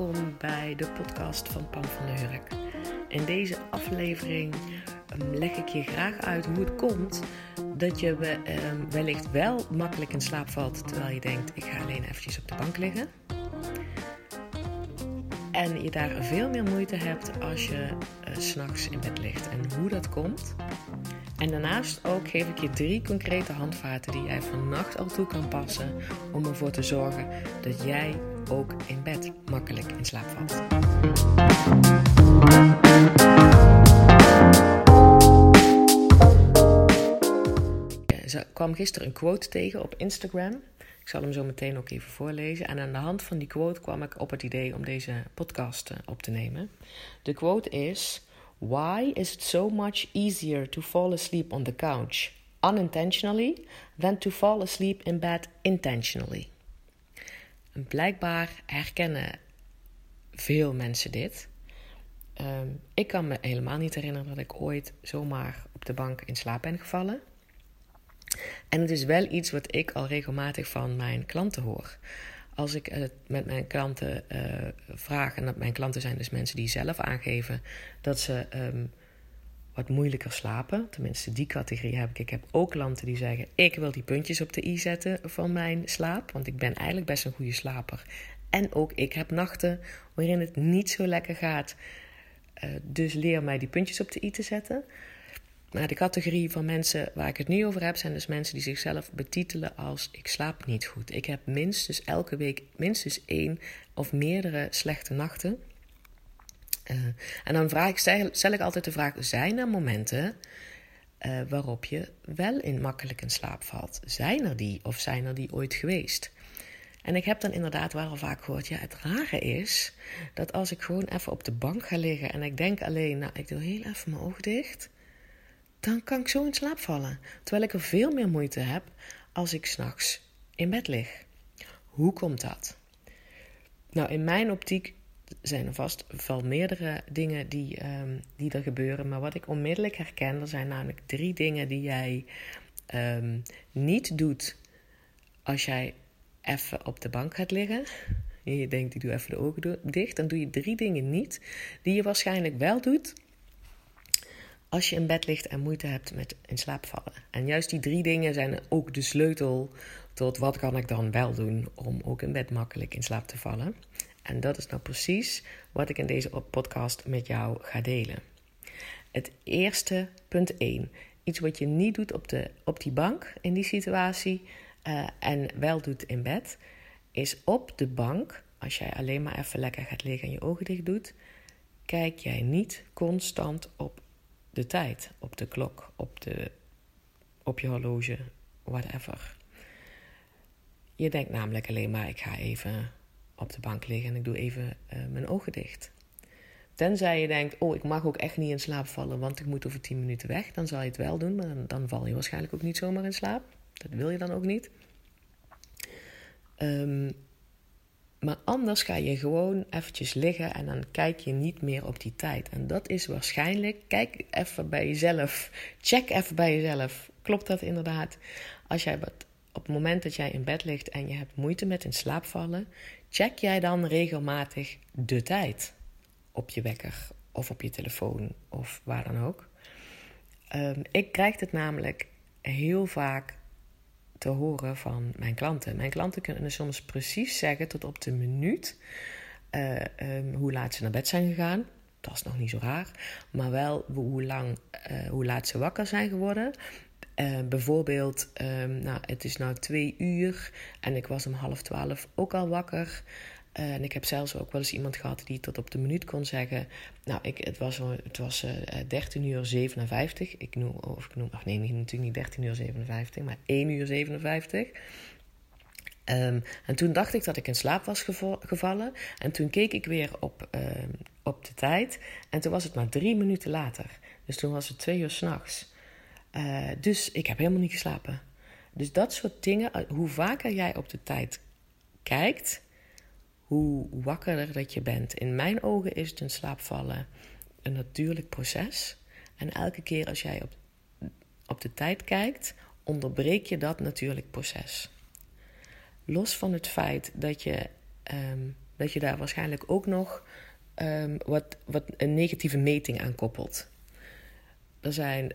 welkom bij de podcast van Pam van der Hurk. In deze aflevering ehm, leg ik je graag uit hoe het komt dat je ehm, wellicht wel makkelijk in slaap valt terwijl je denkt: ik ga alleen eventjes op de bank liggen. En je daar veel meer moeite hebt als je uh, s'nachts in bed ligt. En hoe dat komt. En daarnaast ook geef ik je drie concrete handvaten die jij vannacht al toe kan passen om ervoor te zorgen dat jij ook in bed makkelijk in slaap valt. Ik kwam gisteren een quote tegen op Instagram. Ik zal hem zo meteen ook even voorlezen. En aan de hand van die quote kwam ik op het idee om deze podcast eh, op te nemen. De quote is: Why is it so much easier to fall asleep on the couch unintentionally than to fall asleep in bed intentionally? En blijkbaar herkennen veel mensen dit. Ehm, ik kan me helemaal niet herinneren dat ik ooit zomaar op de bank in slaap ben gevallen. En het is wel iets wat ik al regelmatig van mijn klanten hoor. Als ik het met mijn klanten uh, vraag, en dat mijn klanten zijn dus mensen die zelf aangeven dat ze ehm, wat moeilijker slapen. Tenminste, die categorie heb ik. Ik heb ook klanten die zeggen: Ik wil die puntjes op de i zetten van mijn slaap. Want ik ben eigenlijk best een goede slaper. En ook ik heb nachten waarin het niet zo lekker gaat. Uh, dus leer mij die puntjes op de i te zetten. Maar de categorie van mensen waar ik het nu over heb, zijn dus mensen die zichzelf betitelen als ik slaap niet goed. Ik heb minstens elke week minstens één of meerdere slechte nachten. Uh, en dan vraag ik, stel ik altijd de vraag: zijn er momenten uh, waarop je wel in makkelijk in slaap valt? Zijn er die of zijn er die ooit geweest? En ik heb dan inderdaad wel vaak gehoord: ja, het rare is dat als ik gewoon even op de bank ga liggen en ik denk alleen, nou, ik doe heel even mijn oog dicht dan kan ik zo in slaap vallen. Terwijl ik er veel meer moeite heb als ik s'nachts in bed lig. Hoe komt dat? Nou, in mijn optiek zijn er vast wel meerdere dingen die, um, die er gebeuren. Maar wat ik onmiddellijk herken, er zijn namelijk drie dingen die jij um, niet doet als jij even op de bank gaat liggen. En je denkt, ik doe even de ogen dicht. Dan doe je drie dingen niet die je waarschijnlijk wel doet als je in bed ligt en moeite hebt met in slaap vallen. En juist die drie dingen zijn ook de sleutel tot wat kan ik dan wel doen om ook in bed makkelijk in slaap te vallen. En dat is nou precies wat ik in deze podcast met jou ga delen. Het eerste, punt 1. Iets wat je niet doet op, de, op die bank in die situatie uh, en wel doet in bed, is op de bank, als jij alleen maar even lekker gaat liggen en je ogen dicht doet, kijk jij niet constant op de tijd, op de klok, op, de, op je horloge, whatever. Je denkt namelijk alleen maar: ik ga even op de bank liggen en ik doe even uh, mijn ogen dicht. Tenzij je denkt: oh, ik mag ook echt niet in slaap vallen, want ik moet over 10 minuten weg. Dan zal je het wel doen, maar dan, val je waarschijnlijk ook niet zomaar in slaap. Dat wil je dan ook niet. Um, maar anders ga je gewoon eventjes liggen en dan kijk je niet meer op die tijd. En dat is waarschijnlijk, kijk even bij jezelf, check even bij jezelf. Klopt dat inderdaad? Als jij op het moment dat jij in bed ligt en je hebt moeite met in slaap vallen, check jij dan regelmatig de tijd op je wekker of op je telefoon of waar dan ook. Um, ik krijg het namelijk heel vaak te horen van mijn klanten. Mijn klanten kunnen soms precies zeggen tot op de minuut uh, um, hoe laat ze naar bed zijn gegaan. Dat is nog niet zo raar. Maar wel hoe, lang, uh, hoe laat ze wakker zijn geworden. Uh, bijvoorbeeld, um, nou, het is nu twee uur en ik was om half twaalf ook al wakker. En ik heb zelfs ook wel eens iemand gehad die tot op de minuut kon zeggen. Nou, ik, het was, het was uh, 13 uur 57. Ik noem, of ik noem, nee, natuurlijk niet 13 uur 57, maar 1 uur 57. Um, en toen dacht ik dat ik in slaap was gevallen. En toen keek ik weer op, uh, op de tijd. En toen was het maar drie minuten later. Dus toen was het twee uur s'nachts. Uh, dus ik heb helemaal niet geslapen. Dus dat soort dingen, hoe vaker jij op de tijd kijkt, hoe wakkerder dat je bent. In mijn ogen is het een slaapvallen een natuurlijk proces. En elke keer als jij op, op de tijd kijkt, onderbreek je dat natuurlijk proces. Los van het feit dat je um, dat je daar waarschijnlijk ook nog um, wat, wat een negatieve meting aan koppelt. Er zijn,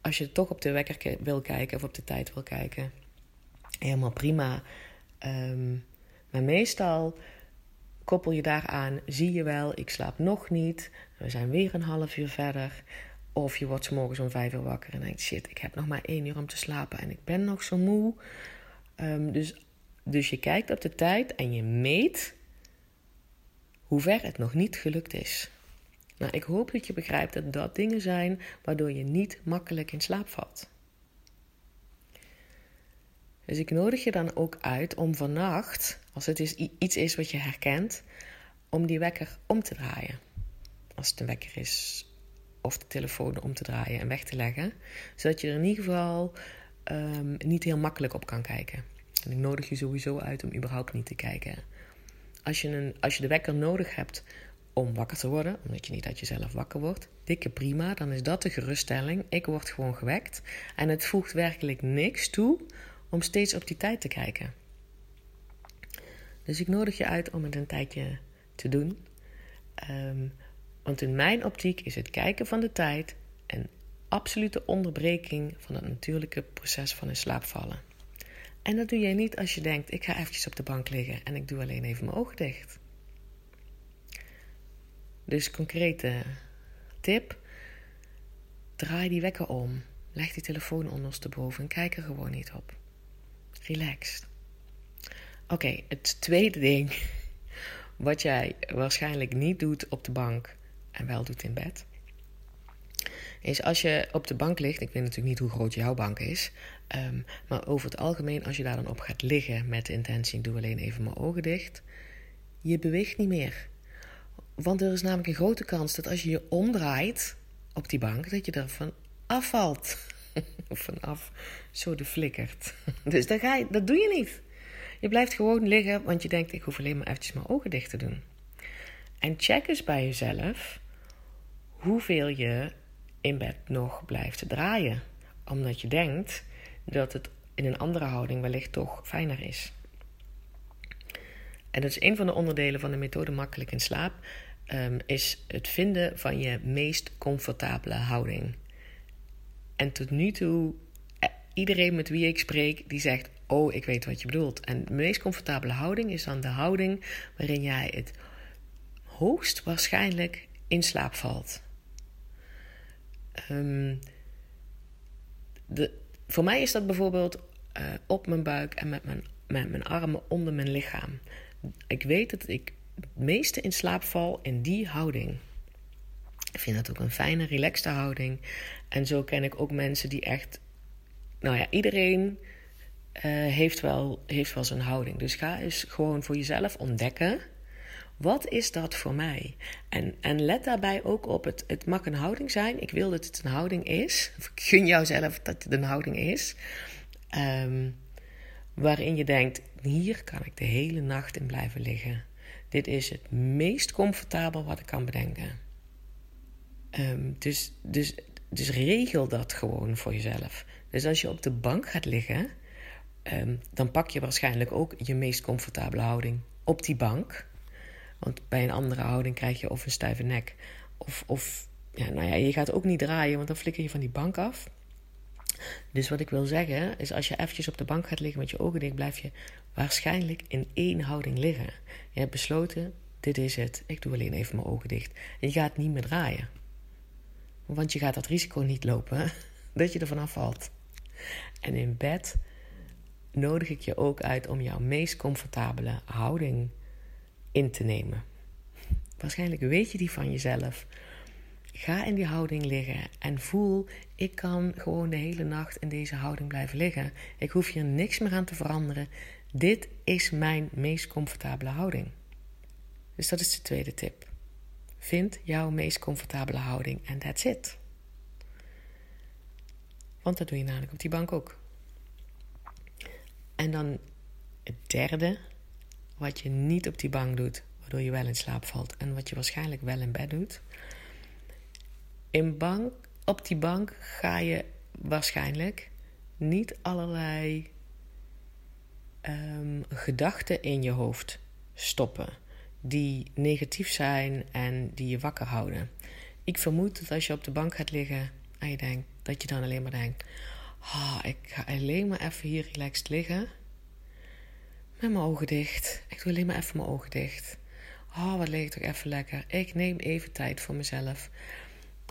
als je toch op de wekker wil kijken of op de tijd wil kijken, helemaal prima. Um, maar meestal koppel je daaraan, zie je wel, ik slaap nog niet. We zijn weer een half uur verder. Of je wordt s morgens om vijf uur wakker en denkt: shit, ik heb nog maar één uur om te slapen en ik ben nog zo moe. Um, dus, dus je kijkt op de tijd en je meet hoe ver het nog niet gelukt is. Nou, ik hoop dat je begrijpt dat dat dingen zijn waardoor je niet makkelijk in slaap valt. Dus ik nodig je dan ook uit om vannacht, als het iets is wat je herkent, om die wekker om te draaien. Als het een wekker is, of de telefoon om te draaien en weg te leggen. Zodat je er in ieder geval um, niet heel makkelijk op kan kijken. En ik nodig je sowieso uit om überhaupt niet te kijken. Als je, een, als je de wekker nodig hebt om wakker te worden, omdat je niet uit jezelf wakker wordt, dikke prima, dan is dat de geruststelling. Ik word gewoon gewekt. En het voegt werkelijk niks toe om steeds op die tijd te kijken. Dus ik nodig je uit om het een tijdje te doen. Um, want in mijn optiek is het kijken van de tijd een absolute onderbreking van het natuurlijke proces van in slaap vallen. En dat doe je niet als je denkt: ik ga eventjes op de bank liggen en ik doe alleen even mijn ogen dicht. Dus concrete tip: draai die wekker om. Leg die telefoon ondersteboven en kijk er gewoon niet op. Relaxed. Oké, het tweede ding wat jij waarschijnlijk niet doet op de bank en wel doet in bed, is als je op de bank ligt. Ik weet natuurlijk niet hoe groot jouw bank is, ehm, maar over het algemeen, als je daar dan op gaat liggen met de intentie: doe alleen even mijn ogen dicht, je beweegt niet meer. Want er is namelijk een grote kans dat als je je omdraait op die bank, dat je ervan afvalt. Of vanaf zo de flikkert. Dus dat, ga je, dat doe je niet. Je blijft gewoon liggen, want je denkt: ik hoef alleen maar eventjes mijn ogen dicht te doen. En check eens bij jezelf hoeveel je in bed nog blijft draaien. Omdat je denkt dat het in een andere houding wellicht toch fijner is. En dat is een van de onderdelen van de methode Makkelijk in Slaap. Um, is het vinden van je meest comfortabele houding. En tot nu toe, eh, iedereen met wie ik spreek, die zegt: Oh, ik weet wat je bedoelt. En de meest comfortabele houding is dan de houding waarin jij het hoogst waarschijnlijk in slaap valt. Um, de, voor mij is dat bijvoorbeeld uh, op mijn buik en met mijn, met mijn armen onder mijn lichaam. Ik weet dat ik het meeste in slaap val in die houding. Ik vind dat ook een fijne, relaxte houding. En zo ken ik ook mensen die echt. Nou ja, iedereen uh, heeft, wel, heeft wel zijn houding. Dus ga eens gewoon voor jezelf ontdekken wat is dat voor mij? En, en let daarbij ook op, het, het mag een houding zijn. Ik wil dat het een houding is. Of ik gun jou zelf dat het een houding is. Um, waarin je denkt, hier kan ik de hele nacht in blijven liggen. Dit is het meest comfortabel wat ik kan bedenken. Um, dus, dus, dus regel dat gewoon voor jezelf. Dus als je op de bank gaat liggen, um, dan pak je waarschijnlijk ook je meest comfortabele houding op die bank. Want bij een andere houding krijg je of een stijve nek. Of, of ja, nou ja, je gaat ook niet draaien, want dan flikker je van die bank af. Dus wat ik wil zeggen is, als je eventjes op de bank gaat liggen met je ogen dicht, blijf je waarschijnlijk in één houding liggen. Je hebt besloten, dit is het. Ik doe alleen even mijn ogen dicht. En je gaat niet meer draaien. Want je gaat dat risico niet lopen dat je er vanaf valt. En in bed nodig ik je ook uit om jouw meest comfortabele houding in te nemen. Waarschijnlijk weet je die van jezelf. Ga in die houding liggen en voel, ik kan gewoon de hele nacht in deze houding blijven liggen. Ik hoef hier niks meer aan te veranderen. Dit is mijn meest comfortabele houding. Dus dat is de tweede tip. Vind jouw meest comfortabele houding en that's it. Want dat doe je namelijk op die bank ook. En dan het derde wat je niet op die bank doet, waardoor je wel in slaap valt. En wat je waarschijnlijk wel in bed doet. In bank, op die bank ga je waarschijnlijk niet allerlei um, gedachten in je hoofd stoppen. Die negatief zijn en die je wakker houden. Ik vermoed dat als je op de bank gaat liggen en je denkt dat je dan alleen maar denkt: oh, ik ga alleen maar even hier relaxed liggen. Met mijn ogen dicht. Ik doe alleen maar even mijn ogen dicht. Oh, wat ligt toch even lekker. Ik neem even tijd voor mezelf.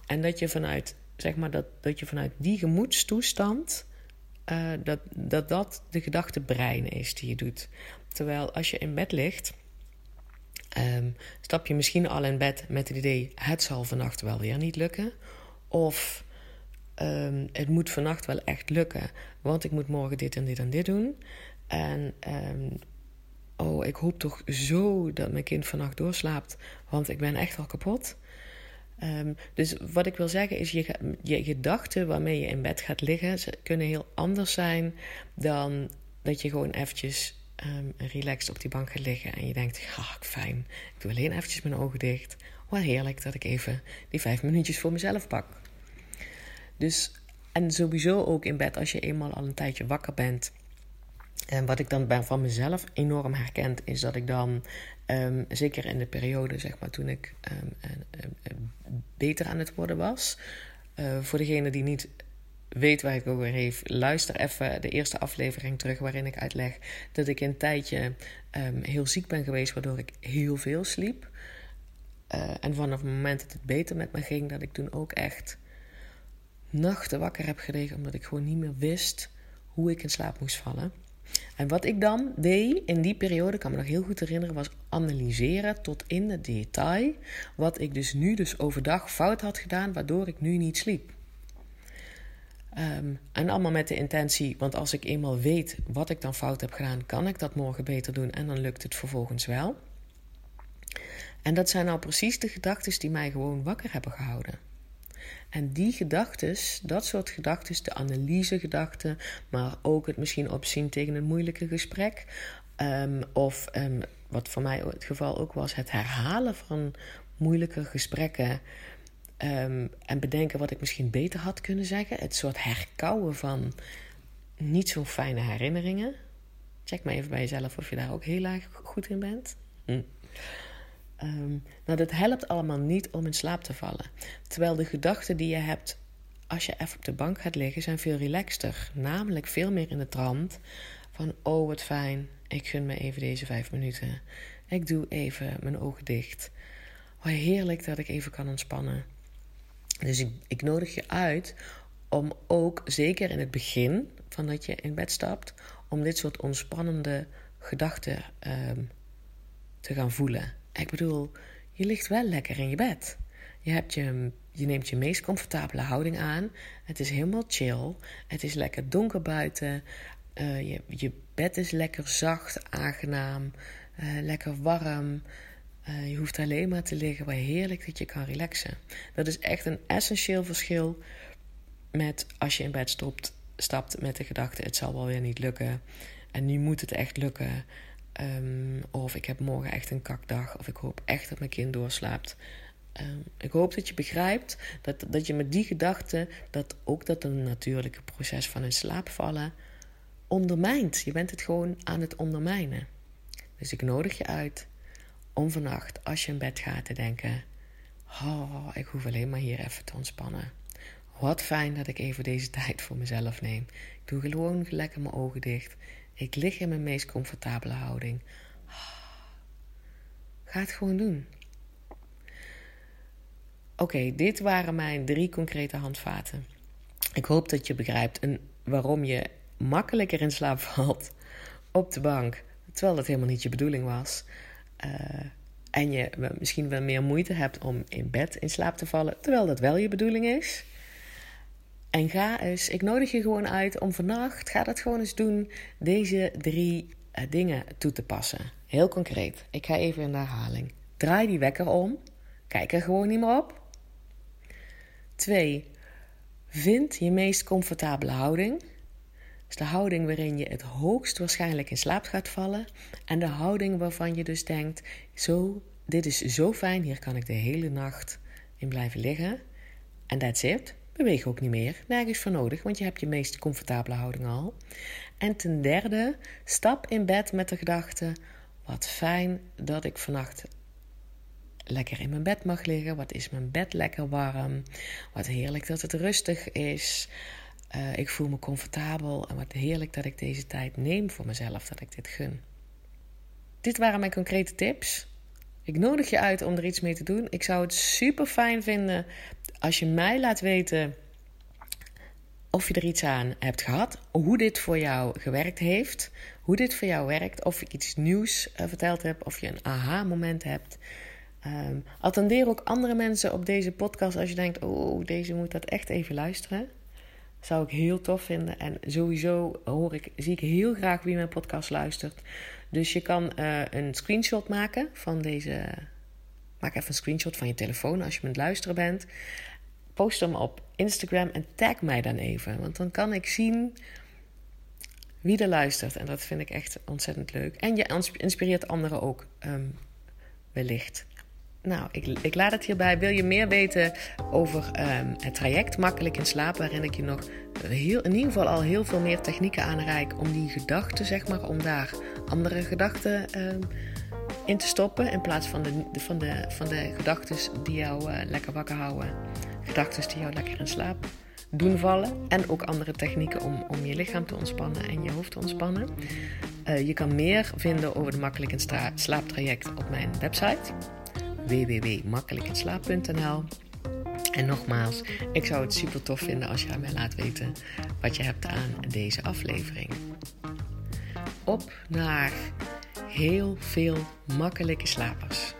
En dat je vanuit, zeg maar, dat, dat je vanuit die gemoedstoestand. Uh, dat, dat dat de gedachte brein is die je doet. Terwijl als je in bed ligt, um, stap je misschien al in bed met het idee: het zal vannacht wel weer niet lukken. Of um, het moet vannacht wel echt lukken, want ik moet morgen dit en dit en dit doen. En um, oh, ik hoop toch zo dat mijn kind vannacht doorslaapt, want ik ben echt al kapot. Dus wat ik wil zeggen is, je, je gedachten waarmee je in bed gaat liggen, ze kunnen heel anders zijn dan dat je gewoon eventjes um, relaxed op die bank gaat liggen en je denkt, ja, fijn, ik doe alleen eventjes mijn ogen dicht. Wat heerlijk dat ik even die vijf minuutjes voor mezelf pak. Dus, en sowieso ook in bed als je eenmaal al een tijdje wakker bent. En wat ik dan van mezelf enorm herkend, is dat ik dan, um, zeker in de periode zeg maar, toen ik um, beter aan het worden was. Uh, voor degene die niet weet waar ik over heeft, luister even de eerste aflevering terug waarin ik uitleg dat ik een tijdje um, heel ziek ben geweest, waardoor ik heel veel sliep. Uh, en vanaf het moment dat het beter met me ging, dat ik toen ook echt nachten wakker heb gelegen, omdat ik gewoon niet meer wist hoe ik in slaap moest vallen. En wat ik dan deed in die periode, kan me nog heel goed herinneren, was analyseren tot in het detail wat ik dus nu dus overdag fout had gedaan, waardoor ik nu niet sliep. Um, en allemaal met de intentie, want als ik eenmaal weet wat ik dan fout heb gedaan, kan ik dat morgen beter doen en dan lukt het vervolgens wel. En dat zijn nou precies de gedachten die mij gewoon wakker hebben gehouden. En die gedachten, dat soort gedachten, de analysegedachten, maar ook het misschien opzien tegen een moeilijke gesprek. Um, of um, wat voor mij het geval ook was, het herhalen van moeilijke gesprekken. Um, en bedenken wat ik misschien beter had kunnen zeggen. Het soort herkauwen van niet zo fijne herinneringen. Check maar even bij jezelf of je daar ook heel erg goed in bent. Hm. Um, nou, dat helpt allemaal niet om in slaap te vallen. Terwijl de gedachten die je hebt als je even op de bank gaat liggen, zijn veel relaxter. Namelijk veel meer in de trant van: oh wat fijn, ik gun me even deze vijf minuten. Ik doe even mijn ogen dicht. Wat heerlijk dat ik even kan ontspannen. Dus ik, ik nodig je uit om ook, zeker in het begin van dat je in bed stapt, om dit soort ontspannende gedachten um, te gaan voelen. Ik bedoel, je ligt wel lekker in je bed. Je, hebt je, je neemt je meest comfortabele houding aan. Het is helemaal chill. Het is lekker donker buiten. Uh, je, je bed is lekker zacht, aangenaam, uh, lekker warm. Uh, je hoeft alleen maar te liggen waar heerlijk dat je kan relaxen. Dat is echt een essentieel verschil met als je in bed stopt, stapt met de gedachte: het zal wel weer niet lukken. En nu moet het echt lukken. Um, of ik heb morgen echt een kakdag. Of ik hoop echt dat mijn kind doorslaapt. Um, ik hoop dat je begrijpt dat, dat je met die gedachte... dat ook dat een natuurlijke proces van in slaap vallen ondermijnt. Je bent het gewoon aan het ondermijnen. Dus ik nodig je uit om vannacht, als je in bed gaat, te denken... Oh, ik hoef alleen maar hier even te ontspannen. Wat fijn dat ik even deze tijd voor mezelf neem. Ik doe gewoon lekker mijn ogen dicht. Ik lig in mijn meest comfortabele houding. Ga het gewoon doen. Oké, dit waren mijn drie concrete handvaten. Ik hoop dat je begrijpt waarom je makkelijker in slaap valt op de bank, terwijl dat helemaal niet je bedoeling was. Uh, en je misschien wel meer moeite hebt om in bed in slaap te vallen, terwijl dat wel je bedoeling is. En ga eens, ik nodig je gewoon uit om vannacht, ga dat gewoon eens doen, deze drie uh, dingen toe te passen. Heel concreet. Ik ga even in herhaling. Draai die wekker om. Kijk er gewoon niet meer op. 2. Vind je meest comfortabele houding. De houding waarin je het hoogst waarschijnlijk in slaap gaat vallen. En de houding waarvan je dus denkt: zo, dit is zo fijn, hier kan ik de hele nacht in blijven liggen. En that's it. Beweeg ook niet meer, nergens voor nodig, want je hebt je meest comfortabele houding al. En ten derde, stap in bed met de gedachte: wat fijn dat ik vannacht lekker in mijn bed mag liggen. Wat is mijn bed lekker warm? Wat heerlijk dat het rustig is. Uh, ik voel me comfortabel en wat heerlijk dat ik deze tijd neem voor mezelf, dat ik dit gun. Dit waren mijn concrete tips. Ik nodig je uit om er iets mee te doen. Ik zou het super fijn vinden als je mij laat weten of je er iets aan hebt gehad, hoe dit voor jou gewerkt heeft, hoe dit voor jou werkt, of ik iets nieuws uh, verteld heb, of je een aha-moment hebt. Um, attendeer ook andere mensen op deze podcast als je denkt: oh, deze moet dat echt even luisteren. Zou ik heel tof vinden. En sowieso hoor ik, zie ik heel graag wie mijn podcast luistert. Dus je kan uh, een screenshot maken van deze. Maak even een screenshot van je telefoon als je met luisteren bent. Post hem op Instagram en tag mij dan even. Want dan kan ik zien wie er luistert. En dat vind ik echt ontzettend leuk. En je inspireert anderen ook, um, wellicht. Nou, ik, ik, laat het hierbij. Wil je meer weten over um, het traject Makkelijk in slaap, waarin ik je nog heel, in ieder geval al heel veel meer technieken aanreik om die gedachten, zeg maar, om daar andere gedachten um, in te stoppen in plaats van de, van de, van de gedachten die jou uh, lekker wakker houden, gedachten die jou lekker in slaap doen vallen en ook andere technieken om, om je lichaam te ontspannen en je hoofd te ontspannen. Uh, je kan meer vinden over de Makkelijk in slaaptraject op mijn website www.makkelijkinslaap.nl. En nogmaals, ik zou het super tof vinden als je aan mij laat weten wat je hebt aan deze aflevering. Op naar heel veel makkelijke slapers.